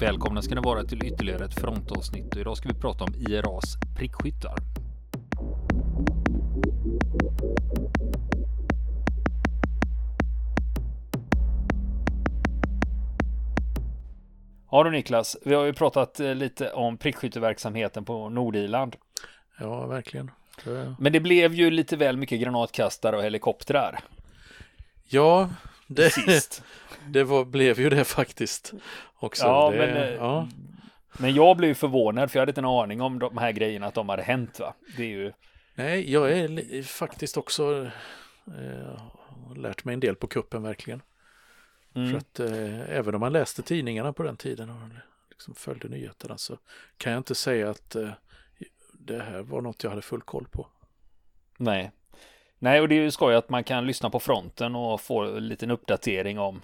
Välkomna ska ni vara till ytterligare ett frontavsnitt och idag ska vi prata om IRAs prickskyttar. Ja du Niklas, vi har ju pratat eh, lite om prickskytteverksamheten på Nordirland. Ja, verkligen. Det... Men det blev ju lite väl mycket granatkastare och helikoptrar. Ja, det, det var, blev ju det faktiskt också. Ja, det, men, eh, ja. men jag blev förvånad för jag hade inte en aning om de här grejerna att de hade hänt va. Det är ju... Nej, jag är faktiskt också eh, lärt mig en del på kuppen verkligen. Mm. För att eh, även om man läste tidningarna på den tiden och liksom följde nyheterna så kan jag inte säga att eh, det här var något jag hade full koll på. Nej, Nej, och det är ju skoj att man kan lyssna på fronten och få en liten uppdatering om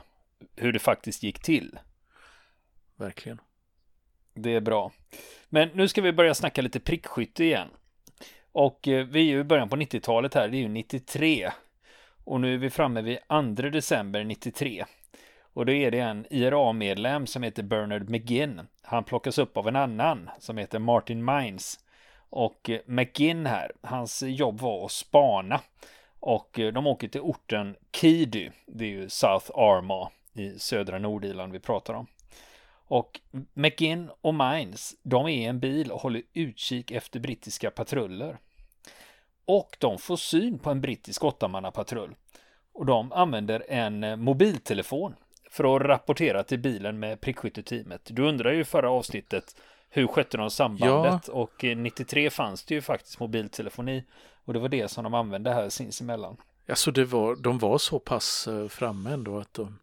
hur det faktiskt gick till. Verkligen. Det är bra. Men nu ska vi börja snacka lite prickskytte igen. Och eh, vi är ju i början på 90-talet här, det är ju 93. Och nu är vi framme vid 2 december 93. Och då är det en IRA-medlem som heter Bernard McGinn. Han plockas upp av en annan som heter Martin Mines. Och McGinn här, hans jobb var att spana. Och de åker till orten Kidu, det är ju South Armagh i södra Nordirland vi pratar om. Och McGinn och Mines, de är i en bil och håller utkik efter brittiska patruller. Och de får syn på en brittisk åttamannapatrull. Och de använder en mobiltelefon för att rapportera till bilen med prickskytteteamet. Du undrar ju förra avsnittet hur skötte de sambandet? Ja. Och 93 fanns det ju faktiskt mobiltelefoni. Och det var det som de använde här sinsemellan. Alltså det var, de var så pass eh, framme ändå att de...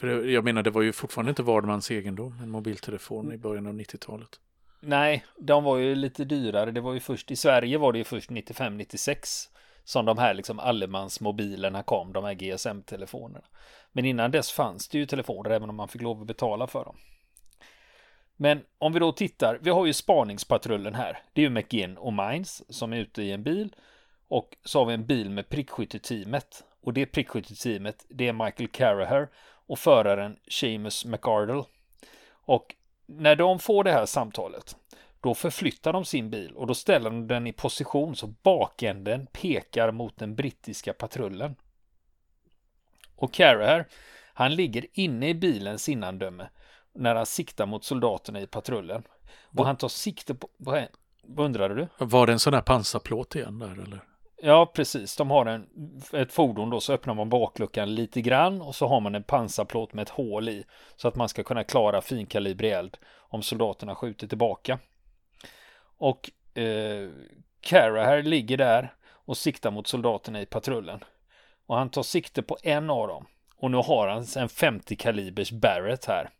För jag menar, det var ju fortfarande inte vardmans egendom, en mobiltelefon i början av 90-talet. Nej, de var ju lite dyrare. Det var ju först i Sverige var det ju först 95-96 som de här liksom allemansmobilerna kom, de här GSM-telefonerna. Men innan dess fanns det ju telefoner även om man fick lov att betala för dem. Men om vi då tittar, vi har ju spaningspatrullen här. Det är ju McGinn och Mines som är ute i en bil. Och så har vi en bil med prickskytteteamet. Och det prickskytteteamet, det är Michael Carraher och föraren Seamus McArdle. Och när de får det här samtalet, då förflyttar de sin bil och då ställer de den i position så bakänden pekar mot den brittiska patrullen. Och Carraher, han ligger inne i bilens innandöme när han siktar mot soldaterna i patrullen. Och han tar sikte på, vad, vad undrade du? Var det en sån här pansarplåt igen där eller? Ja, precis. De har en, ett fordon då, så öppnar man bakluckan lite grann och så har man en pansarplåt med ett hål i så att man ska kunna klara finkalibrig eld om soldaterna skjuter tillbaka. Och eh, Cara här ligger där och siktar mot soldaterna i patrullen. Och han tar sikte på en av dem. Och nu har han en 50 kalibers Barrett här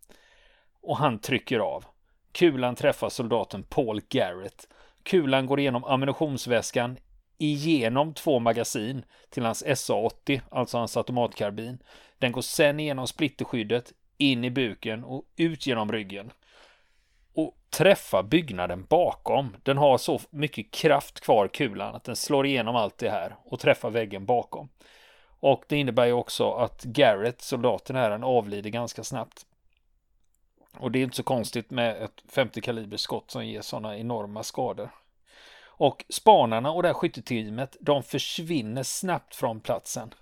och han trycker av. Kulan träffar soldaten Paul Garrett. Kulan går igenom ammunitionsväskan igenom två magasin till hans SA-80, alltså hans automatkarbin. Den går sen igenom splitterskyddet, in i buken och ut genom ryggen. Och träffar byggnaden bakom. Den har så mycket kraft kvar kulan att den slår igenom allt det här och träffar väggen bakom. Och det innebär ju också att Garrett, soldaten här, han avlider ganska snabbt. Och det är inte så konstigt med ett 50 kalibers skott som ger sådana enorma skador. Och spanarna och det här skytteteamet, de försvinner snabbt från platsen.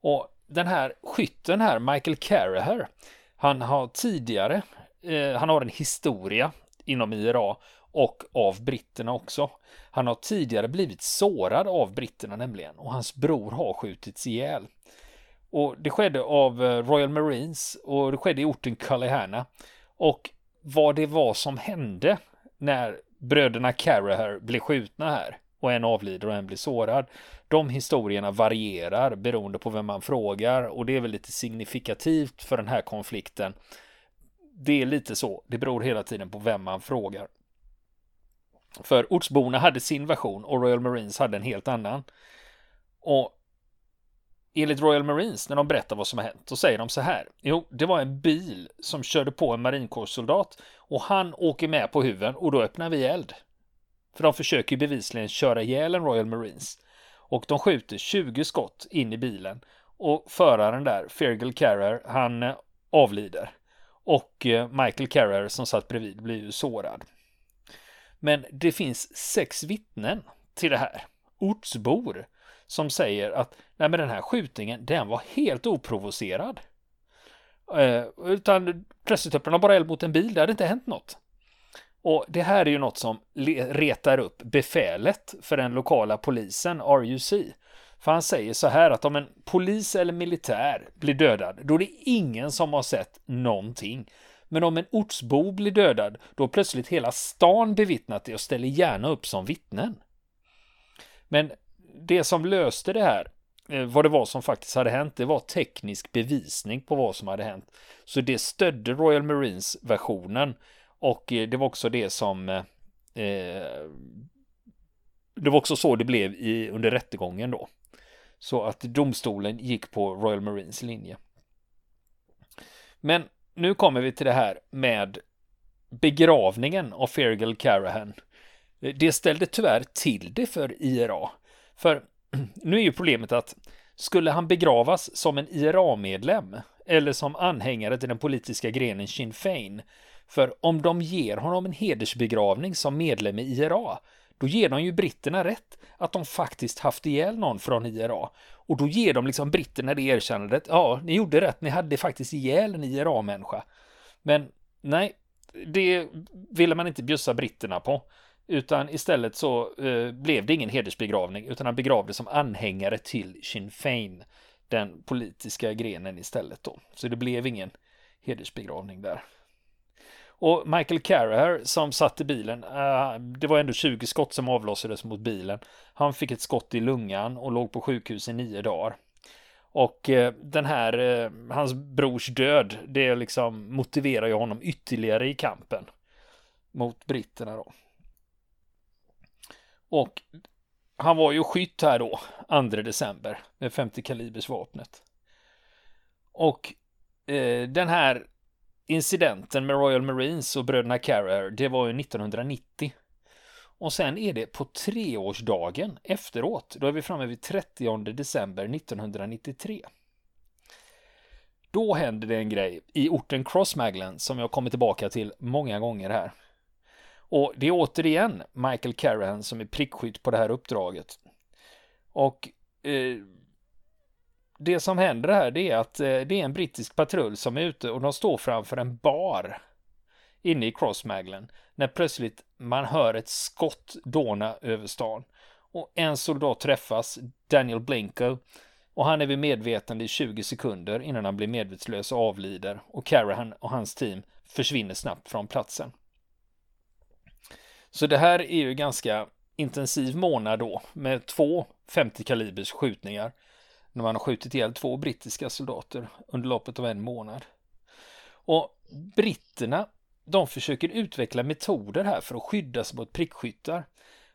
Och den här skytten här, Michael Carraher, han har tidigare, eh, han har en historia inom IRA och av britterna också. Han har tidigare blivit sårad av britterna nämligen och hans bror har skjutits ihjäl. Och det skedde av eh, Royal Marines och det skedde i orten Cullyhanna. Och vad det var som hände när bröderna Carraher blev skjutna här och en avlider och en blir sårad. De historierna varierar beroende på vem man frågar och det är väl lite signifikativt för den här konflikten. Det är lite så, det beror hela tiden på vem man frågar. För ortsborna hade sin version och Royal Marines hade en helt annan. Och enligt Royal Marines, när de berättar vad som har hänt, då säger de så här. Jo, det var en bil som körde på en marinkårssoldat och han åker med på huven och då öppnar vi eld. För de försöker bevisligen köra ihjäl en Royal Marines. Och de skjuter 20 skott in i bilen och föraren där, Fergal Carrer, han eh, avlider. Och eh, Michael Carrer som satt bredvid blir ju sårad. Men det finns sex vittnen till det här. Ortsbor som säger att nej men den här skjutningen, den var helt oprovocerad. Eh, utan de bara eld mot en bil, det hade inte hänt något. Och det här är ju något som retar upp befälet för den lokala polisen, RUC. För han säger så här att om en polis eller militär blir dödad, då är det ingen som har sett någonting. Men om en ortsbo blir dödad, då har plötsligt hela stan bevittnat det och ställer gärna upp som vittnen. Men det som löste det här, eh, vad det var som faktiskt hade hänt, det var teknisk bevisning på vad som hade hänt. Så det stödde Royal Marines versionen och eh, det var också det som eh, eh, det var också så det blev i, under rättegången då. Så att domstolen gick på Royal Marines linje. Men nu kommer vi till det här med begravningen av Fergal Carahan. Det ställde tyvärr till det för IRA. För nu är ju problemet att skulle han begravas som en IRA-medlem eller som anhängare till den politiska grenen Sinn Fein för om de ger honom en hedersbegravning som medlem i IRA, då ger de ju britterna rätt att de faktiskt haft ihjäl någon från IRA. Och då ger de liksom britterna det erkännandet, ja, ni gjorde rätt, ni hade faktiskt ihjäl en IRA-människa. Men nej, det ville man inte bjussa britterna på. Utan istället så eh, blev det ingen hedersbegravning, utan han begravdes som anhängare till Sinn Fein, den politiska grenen istället då. Så det blev ingen hedersbegravning där. Och Michael Carraher som satt i bilen, eh, det var ändå 20 skott som avlossades mot bilen. Han fick ett skott i lungan och låg på sjukhus i nio dagar. Och eh, den här, eh, hans brors död, det liksom motiverar ju honom ytterligare i kampen mot britterna då. Och han var ju skytt här då, 2 december, med 50 kalibers vapnet. Och eh, den här incidenten med Royal Marines och bröderna Carrer, det var ju 1990. Och sen är det på treårsdagen efteråt, då är vi framme vid 30 december 1993. Då händer det en grej i orten Crossmaglen som jag kommer tillbaka till många gånger här. Och det är återigen Michael Carrahan som är prickskytt på det här uppdraget. Och eh, det som händer här det är att eh, det är en brittisk patrull som är ute och de står framför en bar inne i Crossmaglen när plötsligt man hör ett skott dåna över stan. Och en soldat träffas, Daniel Blinko, och han är vid medvetande i 20 sekunder innan han blir medvetslös och avlider och Carahan och hans team försvinner snabbt från platsen. Så det här är ju ganska intensiv månad då med två 50 kalibers skjutningar när man har skjutit ihjäl två brittiska soldater under loppet av en månad. Och britterna, de försöker utveckla metoder här för att skydda sig mot prickskyttar.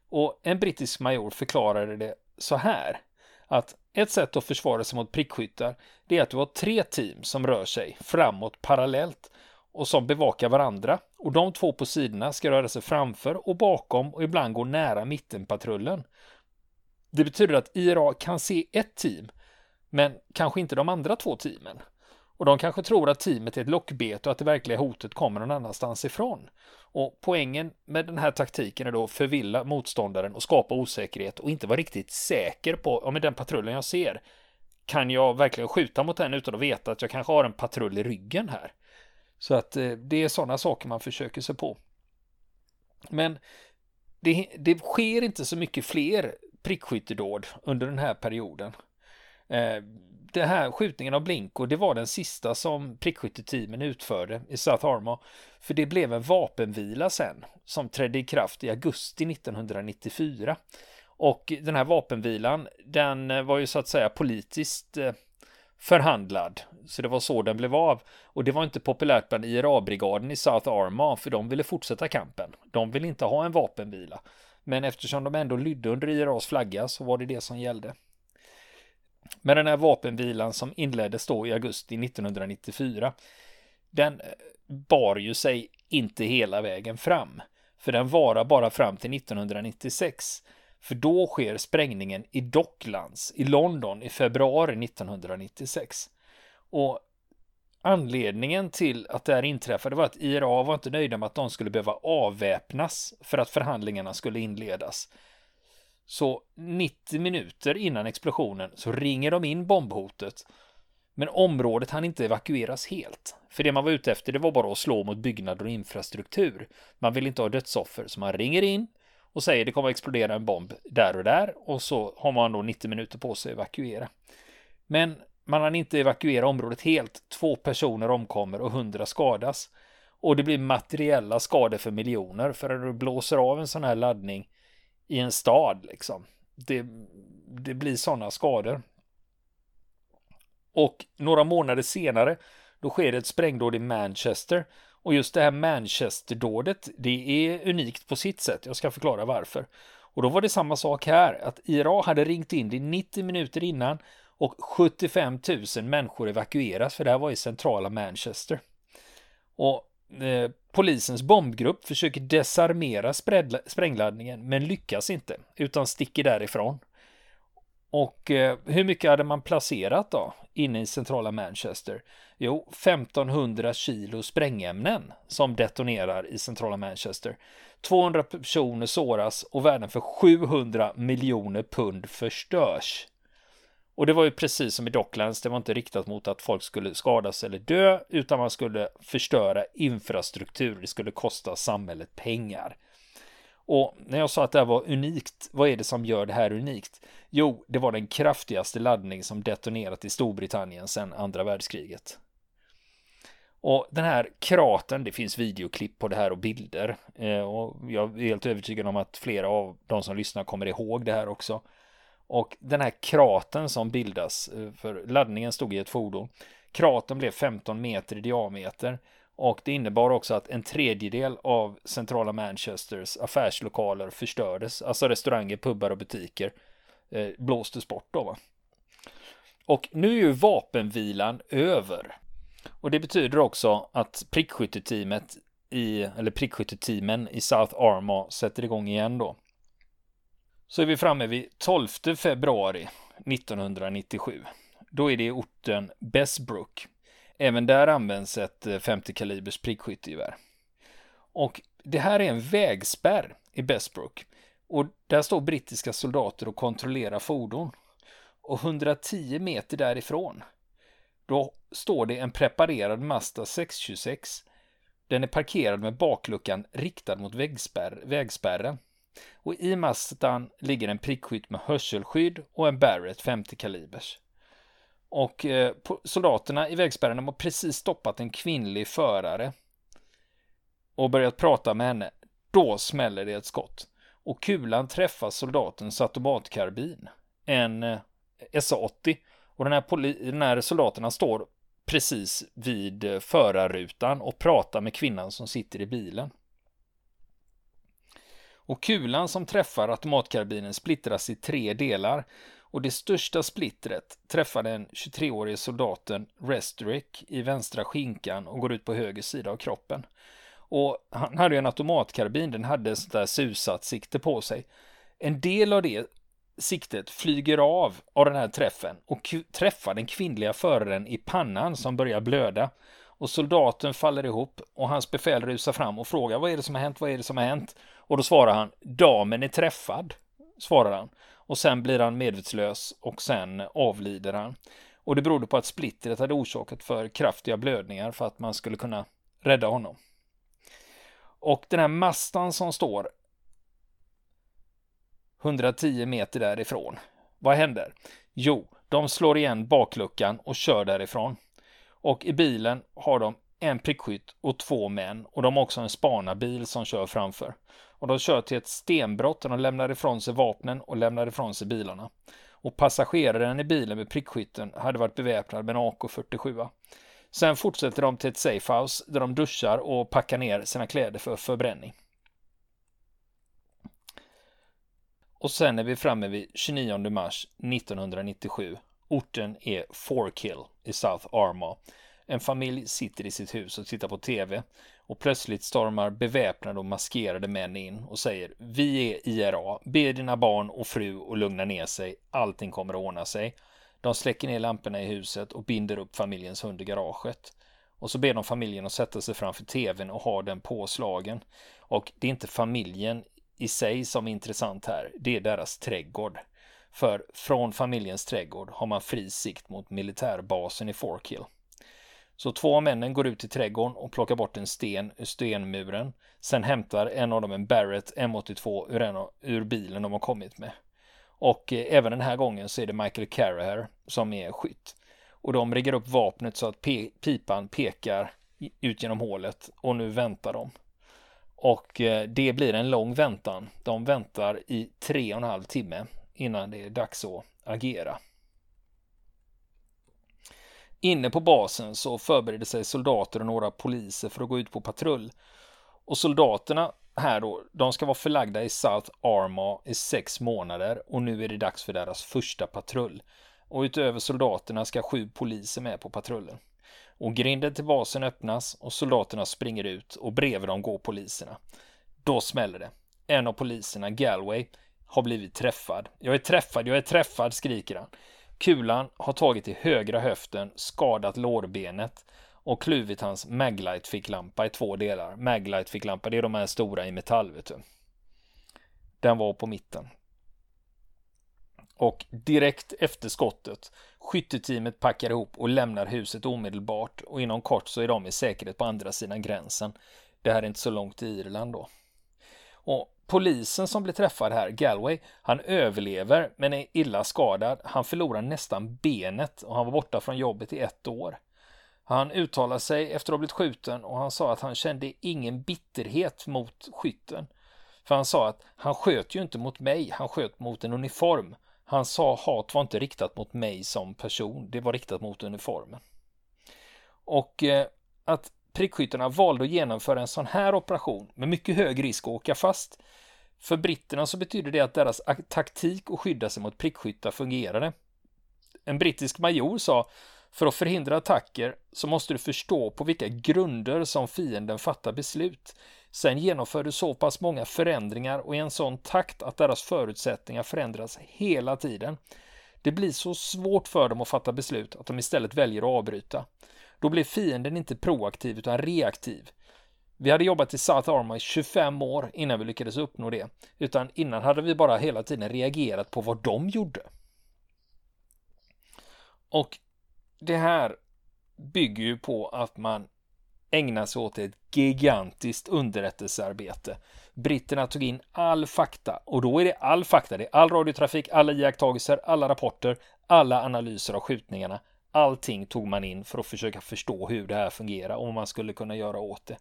Och en brittisk major förklarade det så här att ett sätt att försvara sig mot prickskyttar det är att du har tre team som rör sig framåt parallellt och som bevakar varandra och de två på sidorna ska röra sig framför och bakom och ibland gå nära mittenpatrullen. Det betyder att IRA kan se ett team men kanske inte de andra två teamen. Och de kanske tror att teamet är ett lockbete och att det verkliga hotet kommer någon annanstans ifrån. Och poängen med den här taktiken är då att förvilla motståndaren och skapa osäkerhet och inte vara riktigt säker på om den patrullen jag ser kan jag verkligen skjuta mot den utan att veta att jag kanske har en patrull i ryggen här. Så att eh, det är sådana saker man försöker sig på. Men det, det sker inte så mycket fler prickskyttedåd under den här perioden. Eh, här skjutningen av Blinko, det var den sista som prickskytteteamen utförde i South Armor. För det blev en vapenvila sen som trädde i kraft i augusti 1994. Och den här vapenvilan, den eh, var ju så att säga politiskt eh, förhandlad. Så det var så den blev av. Och det var inte populärt bland IRA-brigaden i South Armagh för de ville fortsätta kampen. De ville inte ha en vapenvila. Men eftersom de ändå lydde under IRAs flagga så var det det som gällde. Men den här vapenvilan som inleddes då i augusti 1994, den eh, bar ju sig inte hela vägen fram. För den varar bara fram till 1996. För då sker sprängningen i Docklands i London i februari 1996. Och anledningen till att det här inträffade var att IRA var inte nöjda med att de skulle behöva avväpnas för att förhandlingarna skulle inledas. Så 90 minuter innan explosionen så ringer de in bombhotet. Men området hann inte evakueras helt. För det man var ute efter det var bara att slå mot byggnader och infrastruktur. Man vill inte ha dödsoffer så man ringer in och säger det kommer att explodera en bomb där och där och så har man då 90 minuter på sig att evakuera. Men man hann inte evakuera området helt. Två personer omkommer och hundra skadas. Och det blir materiella skador för miljoner för när du blåser av en sån här laddning i en stad liksom. Det, det blir sådana skador. Och några månader senare då sker det ett sprängdåd i Manchester. Och just det här Manchester-dådet, det är unikt på sitt sätt. Jag ska förklara varför. Och då var det samma sak här, att IRA hade ringt in det 90 minuter innan och 75 000 människor evakueras, för det här var i centrala Manchester. Och eh, polisens bombgrupp försöker desarmera sprängladdningen, men lyckas inte, utan sticker därifrån. Och eh, hur mycket hade man placerat då inne i centrala Manchester? Jo, 1500 kilo sprängämnen som detonerar i centrala Manchester. 200 personer såras och värden för 700 miljoner pund förstörs. Och det var ju precis som i Docklands, det var inte riktat mot att folk skulle skadas eller dö, utan man skulle förstöra infrastruktur, det skulle kosta samhället pengar. Och när jag sa att det här var unikt, vad är det som gör det här unikt? Jo, det var den kraftigaste laddning som detonerat i Storbritannien sedan andra världskriget. Och den här kratern, det finns videoklipp på det här och bilder. Eh, och jag är helt övertygad om att flera av de som lyssnar kommer ihåg det här också. Och den här kraten som bildas, eh, för laddningen stod i ett fordon. Kraten blev 15 meter i diameter och det innebar också att en tredjedel av centrala Manchesters affärslokaler förstördes. Alltså restauranger, pubbar och butiker eh, blåstes bort då va. Och nu är ju vapenvilan över. Och det betyder också att prickskytteteamet i, eller prickskytteteamen i South Arma sätter igång igen då. Så är vi framme vid 12 februari 1997. Då är det i orten Bessbrook. Även där används ett 50 kalibers prickskyttegevär. Och det här är en vägspärr i Bessbrook. Och där står brittiska soldater och kontrollerar fordon. Och 110 meter därifrån, då står det en preparerad Mazda 626. Den är parkerad med bakluckan riktad mot vägspärr, vägspärren. Och i Mazdan ligger en prickskytt med hörselskydd och en Barrett 50 kalibers. Och eh, soldaterna i vägspärren har precis stoppat en kvinnlig förare och börjat prata med henne. Då smäller det ett skott och kulan träffar soldatens automatkarbin, en eh, SA-80. Och den här, den här soldaterna står precis vid eh, förarrutan och pratar med kvinnan som sitter i bilen. Och kulan som träffar automatkarbinen splittras i tre delar och det största splittret träffar den 23-årige soldaten Restrick i vänstra skinkan och går ut på höger sida av kroppen. Och han hade ju en automatkarbin, den hade sånt där susat sikte på sig. En del av det siktet flyger av av den här träffen och träffar den kvinnliga föraren i pannan som börjar blöda. Och soldaten faller ihop och hans befäl rusar fram och frågar vad är det som har hänt, vad är det som har hänt? Och då svarar han, damen är träffad, svarar han. Och sen blir han medvetslös och sen avlider han. Och det berodde på att splittret hade orsakat för kraftiga blödningar för att man skulle kunna rädda honom. Och den här mastan som står 110 meter därifrån. Vad händer? Jo, de slår igen bakluckan och kör därifrån. Och i bilen har de en prickskytt och två män och de har också en spanarbil som kör framför. Och de kör till ett stenbrott och de lämnar ifrån sig vapnen och lämnar ifrån sig bilarna. Och passageraren i bilen med prickskytten hade varit beväpnad med en AK47. Sen fortsätter de till ett safehouse där de duschar och packar ner sina kläder för förbränning. Och sen är vi framme vid 29 mars 1997. Orten är Forkill i South Armagh. En familj sitter i sitt hus och tittar på TV och plötsligt stormar beväpnade och maskerade män in och säger Vi är IRA, be dina barn och fru att lugna ner sig, allting kommer att ordna sig. De släcker ner lamporna i huset och binder upp familjens hund i garaget. Och så ber de familjen att sätta sig framför tvn och ha den påslagen. Och det är inte familjen i sig som är intressant här, det är deras trädgård. För från familjens trädgård har man fri sikt mot militärbasen i Forkhill. Så två av männen går ut i trädgården och plockar bort en sten ur stenmuren. Sen hämtar en av dem en Barrett M82 ur, en, ur bilen de har kommit med. Och eh, även den här gången så är det Michael Carraher som är skytt. Och de riggar upp vapnet så att pe pipan pekar ut genom hålet och nu väntar de. Och eh, det blir en lång väntan. De väntar i tre och en halv timme innan det är dags att agera. Inne på basen så förbereder sig soldater och några poliser för att gå ut på patrull. Och soldaterna här då, de ska vara förlagda i South Arma i sex månader och nu är det dags för deras första patrull. Och utöver soldaterna ska sju poliser med på patrullen. Och grinden till basen öppnas och soldaterna springer ut och bredvid dem går poliserna. Då smäller det. En av poliserna, Galway, har blivit träffad. Jag är träffad, jag är träffad, skriker han. Kulan har tagit i högra höften, skadat lårbenet och kluvit hans Maglite-ficklampa i två delar. Maglite-ficklampa, det är de här stora i metall, vet du. Den var på mitten. Och direkt efter skottet, skytteteamet packar ihop och lämnar huset omedelbart och inom kort så är de i säkerhet på andra sidan gränsen. Det här är inte så långt i Irland då. Och polisen som blir träffad här, Galway, han överlever men är illa skadad. Han förlorar nästan benet och han var borta från jobbet i ett år. Han uttalade sig efter att ha blivit skjuten och han sa att han kände ingen bitterhet mot skytten. För han sa att han sköt ju inte mot mig, han sköt mot en uniform. Han sa hat var inte riktat mot mig som person, det var riktat mot uniformen. Och eh, att prickskyttarna valde att genomföra en sån här operation med mycket hög risk att åka fast. För britterna så betyder det att deras taktik att skydda sig mot prickskyttar fungerade. En brittisk major sa för att förhindra attacker så måste du förstå på vilka grunder som fienden fattar beslut. Sen genomför du så pass många förändringar och i en sån takt att deras förutsättningar förändras hela tiden. Det blir så svårt för dem att fatta beslut att de istället väljer att avbryta. Då blir fienden inte proaktiv utan reaktiv. Vi hade jobbat i South Arma i 25 år innan vi lyckades uppnå det. Utan innan hade vi bara hela tiden reagerat på vad de gjorde. Och det här bygger ju på att man ägnar sig åt ett gigantiskt underrättelsearbete. Britterna tog in all fakta och då är det all fakta. Det är all radiotrafik, alla iakttagelser, alla rapporter, alla analyser av skjutningarna. Allting tog man in för att försöka förstå hur det här fungerar och vad man skulle kunna göra åt det.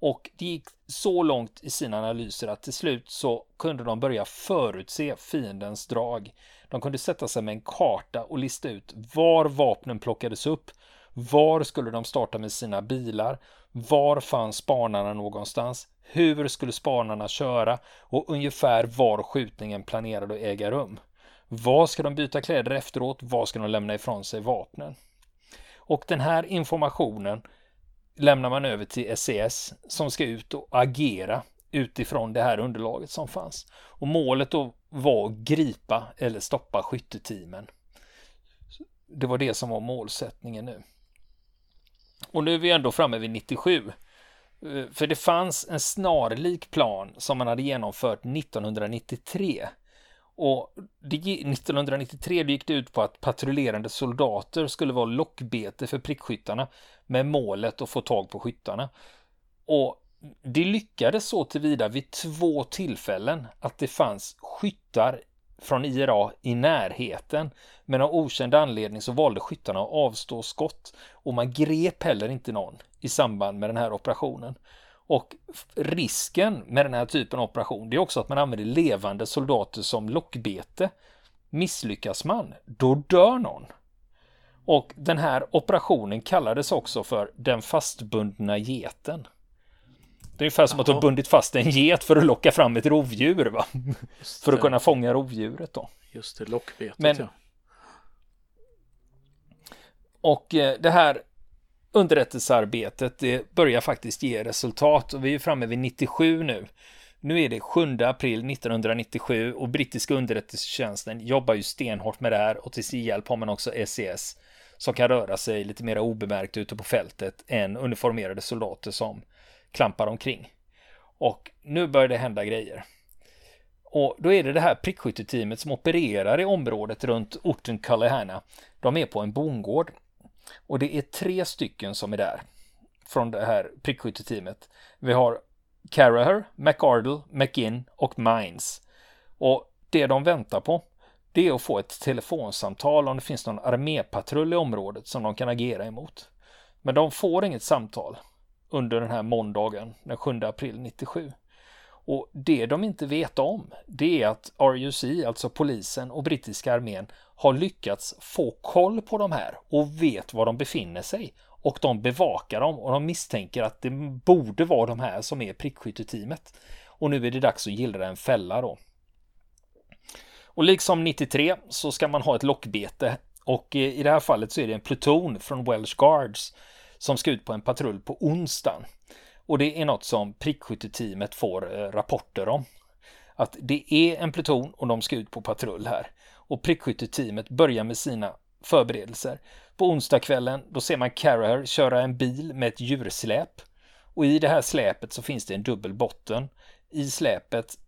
Och det gick så långt i sina analyser att till slut så kunde de börja förutse fiendens drag. De kunde sätta sig med en karta och lista ut var vapnen plockades upp, var skulle de starta med sina bilar, var fanns spanarna någonstans, hur skulle spanarna köra och ungefär var skjutningen planerade att äga rum. Vad ska de byta kläder efteråt? Vad ska de lämna ifrån sig vapnen? Och den här informationen lämnar man över till SES som ska ut och agera utifrån det här underlaget som fanns. Och målet då var att gripa eller stoppa skytteteamen. Det var det som var målsättningen nu. Och nu är vi ändå framme vid 97. Eh, för det fanns en snarlik plan som man hade genomfört 1993 och det, 1993 gick det ut på att patrullerande soldater skulle vara lockbete för prickskyttarna med målet att få tag på skyttarna. Och det lyckades så tillvida vid två tillfällen att det fanns skyttar från IRA i närheten. Men av okänd anledning så valde skyttarna att avstå skott och man grep heller inte någon i samband med den här operationen. Och risken med den här typen av operation det är också att man använder levande soldater som lockbete. Misslyckas man, då dör någon. Och den här operationen kallades också för den fastbundna geten. Det är ungefär som att du har bundit fast en get för att locka fram ett rovdjur. Va? för att kunna fånga rovdjuret då. Just det, lockbetet Men, ja. Och eh, det här underrättelsearbetet det börjar faktiskt ge resultat och vi är framme vid 97 nu. Nu är det 7 april 1997 och brittiska underrättelsetjänsten jobbar ju stenhårt med det här och till sin hjälp har man också SES e som kan röra sig lite mer obemärkt ute på fältet än uniformerade soldater som klampar omkring. Och nu börjar det hända grejer. Och då är det det här prickskytteteamet som opererar i området runt orten Kallehärna. De är på en bondgård. Och det är tre stycken som är där. Från det här prickskytteteamet. Vi har Caraher, McArdle, McGinn och Mines. Och det de väntar på det är att få ett telefonsamtal om det finns någon armépatrull i området som de kan agera emot. Men de får inget samtal under den här måndagen den 7 april 97. Och det de inte vet om, det är att RUC, alltså polisen och brittiska armén, har lyckats få koll på de här och vet var de befinner sig. Och de bevakar dem och de misstänker att det borde vara de här som är prickskytteteamet. Och nu är det dags att gillra en fälla då. Och liksom 93 så ska man ha ett lockbete och eh, i det här fallet så är det en pluton från Welsh Guards som ska ut på en patrull på onsdagen. Och det är något som prickskytteteamet får eh, rapporter om. Att det är en pluton och de ska ut på patrull här. Och prickskytteteamet börjar med sina förberedelser. På onsdagskvällen då ser man Carraher köra en bil med ett djursläp. Och i det här släpet så finns det en dubbel botten. I släpet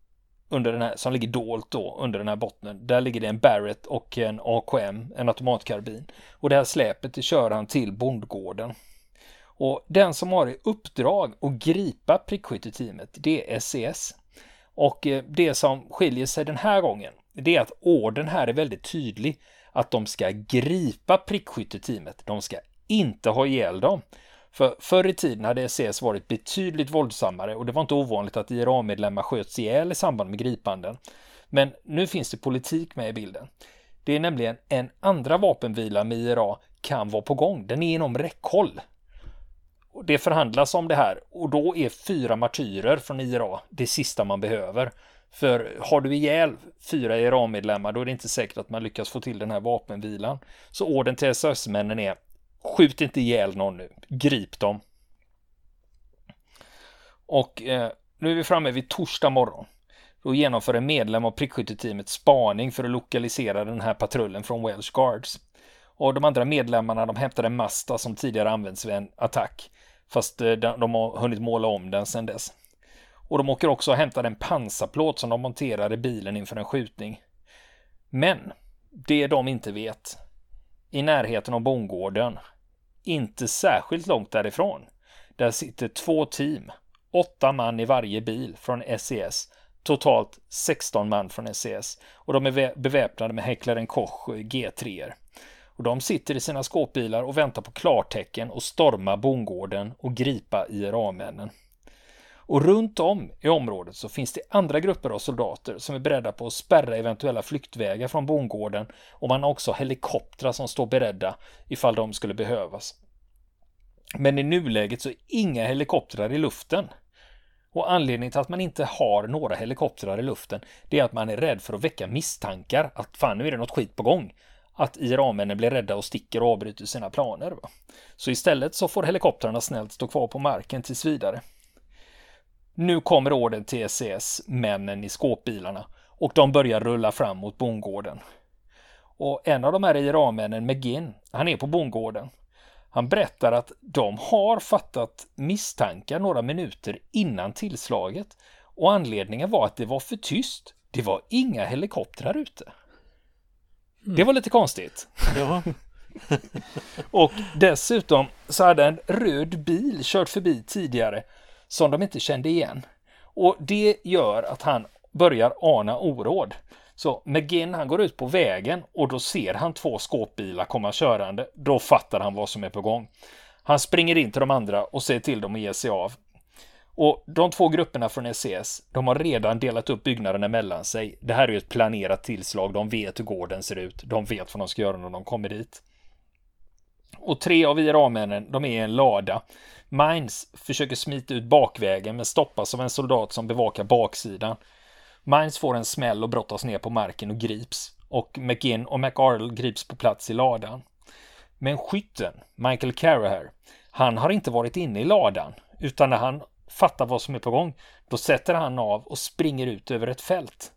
under den här, som ligger dolt då under den här bottnen. Där ligger det en Barrett och en AKM, en automatkarbin. Och det här släpet det kör han till bondgården. Och den som har i uppdrag att gripa prickskytteteamet, det är SES. Och eh, det som skiljer sig den här gången, det är att orden här är väldigt tydlig. Att de ska gripa prickskytteteamet. De ska inte ha ihjäl dem. För förr i tiden hade SES varit betydligt våldsammare och det var inte ovanligt att IRA-medlemmar sköts ihjäl i samband med gripanden. Men nu finns det politik med i bilden. Det är nämligen en andra vapenvila med IRA kan vara på gång. Den är inom räckhåll. Det förhandlas om det här och då är fyra martyrer från IRA det sista man behöver. För har du ihjäl fyra IRA-medlemmar då är det inte säkert att man lyckas få till den här vapenvilan. Så orden till SS-männen är Skjut inte ihjäl någon nu. Grip dem. Och eh, nu är vi framme vid torsdag morgon. Då genomför en medlem av prickskytteteamet spaning för att lokalisera den här patrullen från Welsh Guards. Och de andra medlemmarna de hämtar en Masta som tidigare använts vid en attack. Fast eh, de har hunnit måla om den sedan dess. Och de åker också och hämtar en pansarplåt som de monterar i bilen inför en skjutning. Men det de inte vet i närheten av bondgården. Inte särskilt långt därifrån. Där sitter två team, åtta man i varje bil från SES. Totalt 16 man från SES. Och de är beväpnade med Häcklaren Koch eh, G3. Och de sitter i sina skåpbilar och väntar på klartecken och storma bondgården och gripa IRA-männen. Och runt om i området så finns det andra grupper av soldater som är beredda på att spärra eventuella flyktvägar från bondgården och man har också helikoptrar som står beredda ifall de skulle behövas. Men i nuläget så är inga helikoptrar i luften. Och anledningen till att man inte har några helikoptrar i luften det är att man är rädd för att väcka misstankar att fan nu är det något skit på gång. Att IRA-männen blir rädda och sticker och avbryter sina planer. Va? Så istället så får helikoptrarna snällt stå kvar på marken tills vidare. Nu kommer orden till SES, männen i skåpbilarna, och de börjar rulla fram mot bondgården. Och en av de här IRA-männen, McGinn, han är på bondgården. Han berättar att de har fattat misstankar några minuter innan tillslaget och anledningen var att det var för tyst. Det var inga helikoptrar ute. Mm. Det var lite konstigt. Ja. och dessutom så hade en röd bil kört förbi tidigare som de inte kände igen. Och det gör att han börjar ana oråd. Så McGinn han går ut på vägen och då ser han två skåpbilar komma körande. Då fattar han vad som är på gång. Han springer in till de andra och säger till dem att ge sig av. Och de två grupperna från SCS, de har redan delat upp byggnaderna mellan sig. Det här är ju ett planerat tillslag. De vet hur gården ser ut. De vet vad de ska göra när de kommer dit. Och tre av IRA-männen, de är i en lada. Mines försöker smita ut bakvägen men stoppas av en soldat som bevakar baksidan. Mines får en smäll och brottas ner på marken och grips. Och McGinn och McArdle grips på plats i ladan. Men skytten, Michael Caraher, han har inte varit inne i ladan. Utan när han fattar vad som är på gång, då sätter han av och springer ut över ett fält.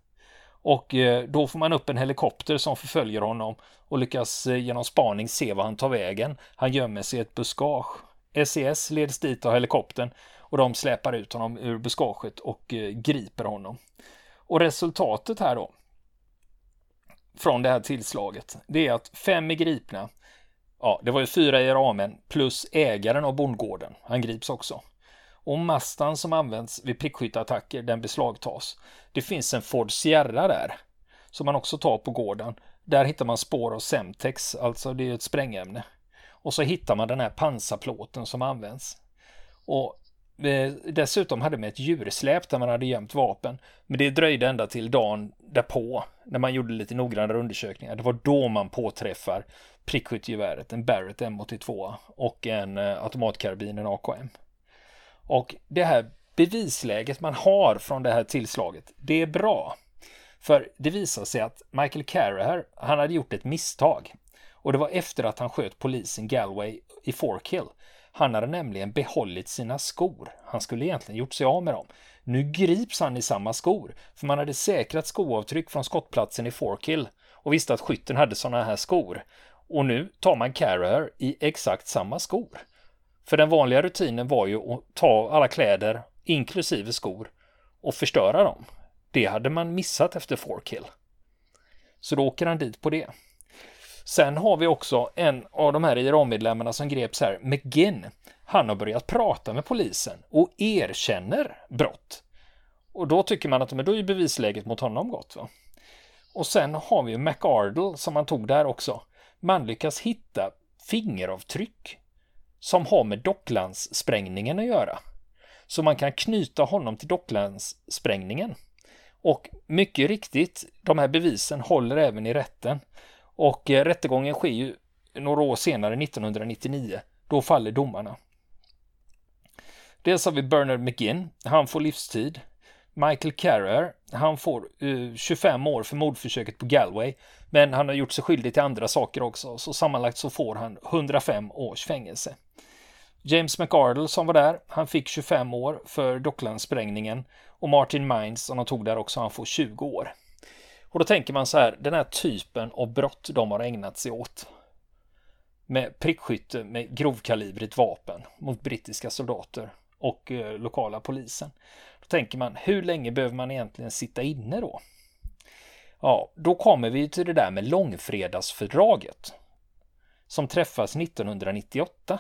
Och eh, då får man upp en helikopter som förföljer honom och lyckas eh, genom spaning se var han tar vägen. Han gömmer sig i ett buskage. SES leds dit av helikoptern och de släpar ut honom ur buskaget och eh, griper honom. Och resultatet här då från det här tillslaget, det är att fem är gripna. Ja, det var ju fyra IRA-män plus ägaren av bondgården. Han grips också. Och mastan som används vid prickskytteattacker, den beslagtas. Det finns en Ford Sierra där, som man också tar på gården. Där hittar man spår av Semtex, alltså det är ett sprängämne. Och så hittar man den här pansarplåten som används. Och eh, dessutom hade man ett djursläp där man hade gömt vapen. Men det dröjde ända till dagen därpå, när man gjorde lite noggrannare undersökningar. Det var då man påträffar prickskyttegeväret, en Barrett M82 och en eh, automatkarbin, en AKM. Och det här bevisläget man har från det här tillslaget, det är bra. För det visar sig att Michael Carraher, han hade gjort ett misstag. Och det var efter att han sköt polisen Galway i Forkill. Han hade nämligen behållit sina skor. Han skulle egentligen gjort sig av med dem. Nu grips han i samma skor, för man hade säkrat skoavtryck från skottplatsen i Forkill och visste att skytten hade sådana här skor. Och nu tar man Carraher i exakt samma skor. För den vanliga rutinen var ju att ta alla kläder, inklusive skor, och förstöra dem. Det hade man missat efter Forkill. Så då åker han dit på det. Sen har vi också en av de här IRA-medlemmarna som greps här, McGinn. Han har börjat prata med polisen och erkänner brott. Och då tycker man att men då är bevisläget mot honom gott. Va? Och sen har vi McArdle som man tog där också. Man lyckas hitta fingeravtryck som har med Docklandssprängningen att göra. Så man kan knyta honom till Docklandssprängningen. Och mycket riktigt, de här bevisen håller även i rätten. Och eh, rättegången sker ju några år senare, 1999. Då faller domarna. Dels har vi Bernard McGinn. Han får livstid. Michael Carrer, han får eh, uh, 25 år för mordförsöket på Galway. Men han har gjort sig skyldig till andra saker också, så sammanlagt så får han 105 års fängelse. James McArdle som var där, han fick 25 år för Docklandssprängningen och Martin Mines som de tog där också, han får 20 år. Och då tänker man så här, den här typen av brott de har ägnat sig åt med prickskytte med grovkalibrigt vapen mot brittiska soldater och eh, lokala polisen. Då tänker man, hur länge behöver man egentligen sitta inne då? Ja, då kommer vi till det där med långfredagsfördraget som träffas 1998.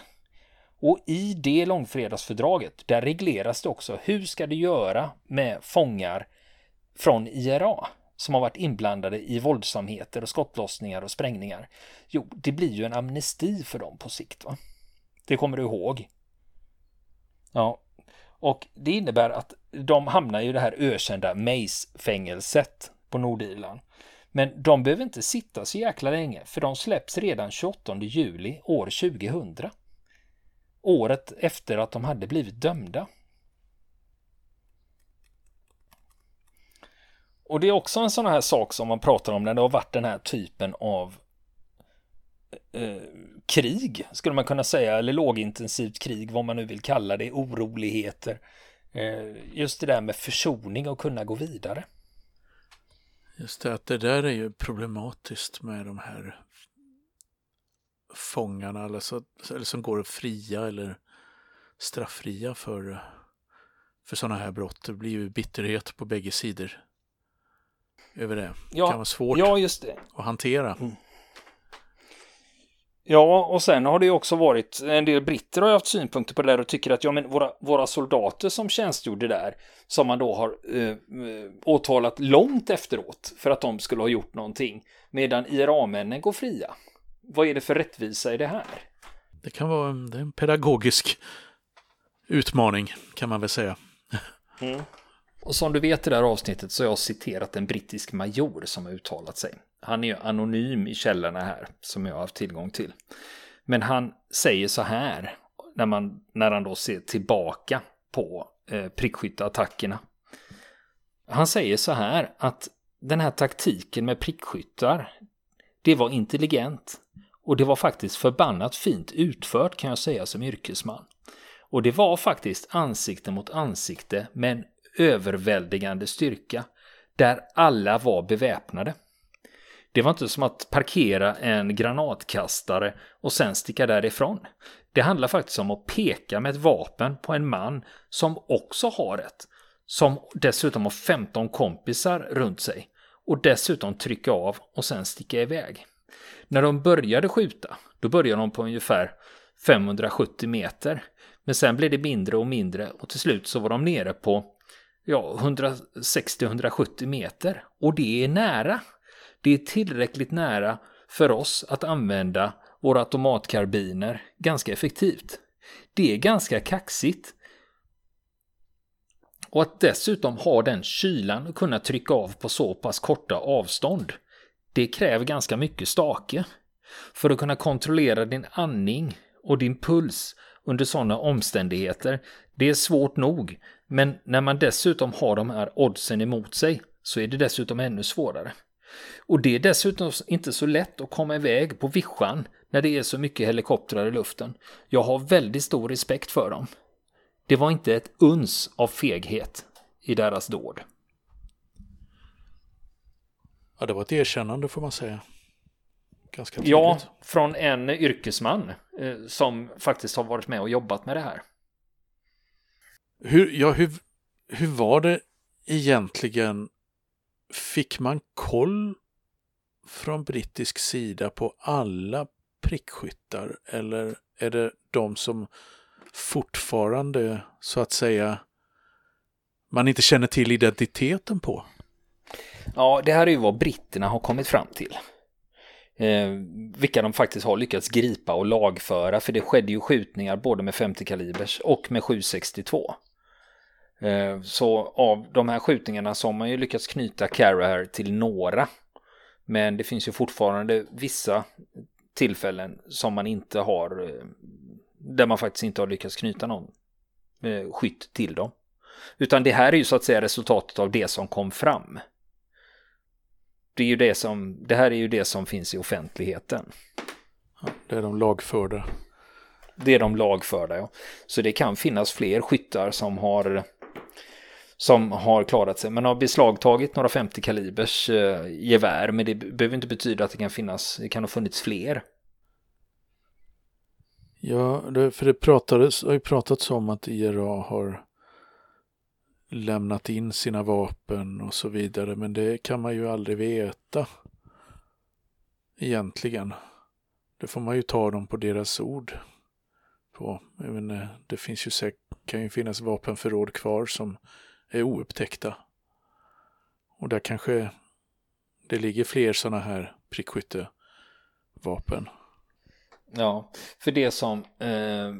Och i det långfredagsfördraget, där regleras det också hur ska du göra med fångar från IRA som har varit inblandade i våldsamheter och skottlossningar och sprängningar. Jo, det blir ju en amnesti för dem på sikt. Va? Det kommer du ihåg. Ja, och det innebär att de hamnar i det här ökända Mace-fängelset på Nordirland. Men de behöver inte sitta så jäkla länge för de släpps redan 28 juli år 2000. Året efter att de hade blivit dömda. Och det är också en sån här sak som man pratar om när det har varit den här typen av eh, krig, skulle man kunna säga, eller lågintensivt krig, vad man nu vill kalla det, oroligheter. Eh, just det där med försoning och kunna gå vidare. Just det, att det där är ju problematiskt med de här fångarna eller, så, eller som går fria eller strafffria för, för sådana här brott. Det blir ju bitterhet på bägge sidor över det. Ja, det kan vara svårt ja, att hantera. Mm. Ja, och sen har det ju också varit en del britter har haft synpunkter på det där och tycker att ja, men våra, våra soldater som tjänstgjorde där, som man då har eh, åtalat långt efteråt för att de skulle ha gjort någonting, medan IRA-männen går fria. Vad är det för rättvisa i det här? Det kan vara en, det är en pedagogisk utmaning kan man väl säga. Mm. Och som du vet i det här avsnittet så har jag citerat en brittisk major som har uttalat sig. Han är ju anonym i källorna här som jag har haft tillgång till. Men han säger så här när, man, när han då ser tillbaka på eh, prickskytteattackerna. Han säger så här att den här taktiken med prickskyttar, det var intelligent och det var faktiskt förbannat fint utfört kan jag säga som yrkesman. Och det var faktiskt ansikte mot ansikte med en överväldigande styrka. där alla var beväpnade. Det var inte som att parkera en granatkastare och sen sticka därifrån. Det handlar faktiskt om att peka med ett vapen på en man som också har ett. Som dessutom har 15 kompisar runt sig. Och dessutom trycka av och sen sticka iväg. När de började skjuta, då började de på ungefär 570 meter. Men sen blev det mindre och mindre och till slut så var de nere på ja, 160-170 meter. Och det är nära. Det är tillräckligt nära för oss att använda våra automatkarbiner ganska effektivt. Det är ganska kaxigt. Och att dessutom ha den kylan och kunna trycka av på så pass korta avstånd. Det kräver ganska mycket stake. För att kunna kontrollera din andning och din puls under sådana omständigheter, det är svårt nog. Men när man dessutom har de här oddsen emot sig så är det dessutom ännu svårare. Och det är dessutom inte så lätt att komma iväg på vischan när det är så mycket helikoptrar i luften. Jag har väldigt stor respekt för dem. Det var inte ett uns av feghet i deras dåd. Ja, det var ett erkännande får man säga. Ganska tydligt. Ja, från en yrkesman eh, som faktiskt har varit med och jobbat med det här. Hur, ja, hur, hur var det egentligen? Fick man koll från brittisk sida på alla prickskyttar eller är det de som fortfarande så att säga man inte känner till identiteten på? Ja, det här är ju vad britterna har kommit fram till. Eh, vilka de faktiskt har lyckats gripa och lagföra, för det skedde ju skjutningar både med 50 kalibers och med 762. Eh, så av de här skjutningarna så har man ju lyckats knyta Carragher till några. Men det finns ju fortfarande vissa tillfällen som man inte har, eh, där man faktiskt inte har lyckats knyta någon eh, skytt till dem. Utan det här är ju så att säga resultatet av det som kom fram. Det är ju det som, det här är ju det som finns i offentligheten. Ja, det är de lagförda. Det är de lagförda, ja. Så det kan finnas fler skyttar som har som har klarat sig. Man har beslagtagit några 50 kalibers eh, gevär, men det behöver inte betyda att det kan finnas, det kan ha funnits fler. Ja, det, för det pratades, har ju pratats om att IRA har lämnat in sina vapen och så vidare, men det kan man ju aldrig veta. Egentligen. Det får man ju ta dem på deras ord. På. Men det finns ju säkert, kan ju finnas vapenförråd kvar som är oupptäckta. Och där kanske det ligger fler sådana här prickskyttevapen. Ja, för det som eh,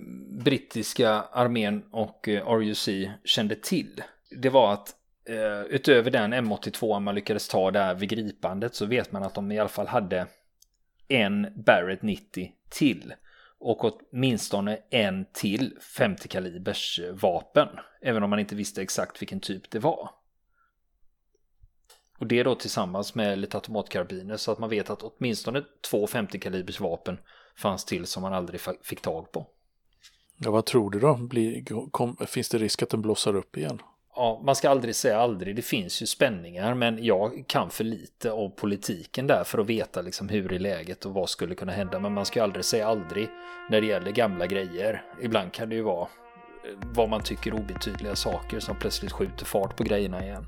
brittiska armén och eh, RUC kände till, det var att eh, utöver den M82 man lyckades ta där vid gripandet så vet man att de i alla fall hade en Barrett 90 till och åtminstone en till 50 kalibers eh, vapen. Även om man inte visste exakt vilken typ det var. Och det då tillsammans med lite automatkarbiner så att man vet att åtminstone två 50 kalibers vapen fanns till som man aldrig fick tag på. Ja, vad tror du då? Blir, kom, finns det risk att den blossar upp igen? Ja, man ska aldrig säga aldrig. Det finns ju spänningar, men jag kan för lite av politiken där för att veta liksom hur är läget och vad skulle kunna hända. Men man ska aldrig säga aldrig när det gäller gamla grejer. Ibland kan det ju vara eh, vad man tycker obetydliga saker som plötsligt skjuter fart på grejerna igen.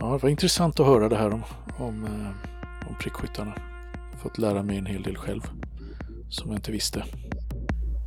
Ja, det var intressant att höra det här om, om, eh, om prickskyttarna. Fått lära mig en hel del själv som jag inte visste.